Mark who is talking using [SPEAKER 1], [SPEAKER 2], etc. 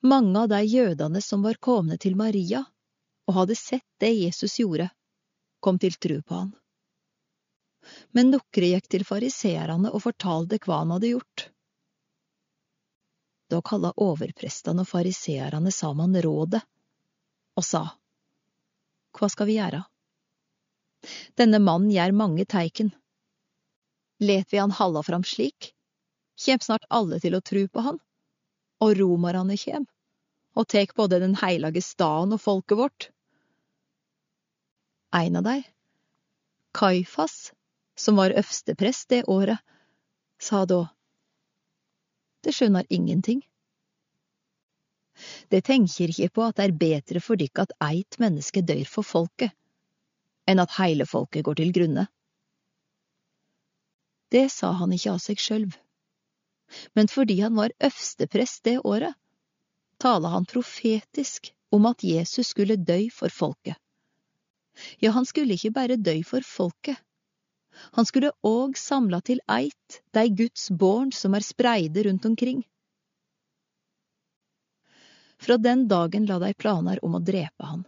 [SPEAKER 1] Mange av de jødene som var komne til Maria og hadde sett det Jesus gjorde, kom til tru på han. Men nokre gikk til fariseerne og fortalte hva han hadde gjort. Da kalla overprestene og fariseerne sammen rådet og sa, Hva skal vi gjøre? Denne mannen gjør mange teiken. Let vi han halda fram slik, kjem snart alle til å tru på han, og romarane kjem, og tek både den heilage staden og folket vårt. Ein av dei, Kaifas, som var øvsteprest det året, sa da, Det skjønner ingenting. Det tenker ikke på at det er bedre for dykk at eit menneske dør for folket, enn at heile folket går til grunne. Det sa han ikke av seg sjølv, men fordi han var øvsteprest det året, tala han profetisk om at Jesus skulle dø for folket. Ja, han skulle ikke bare dø for folket, han skulle òg samla til eit dei Guds born som er spreide rundt omkring. Fra den dagen la de planer om å drepe han.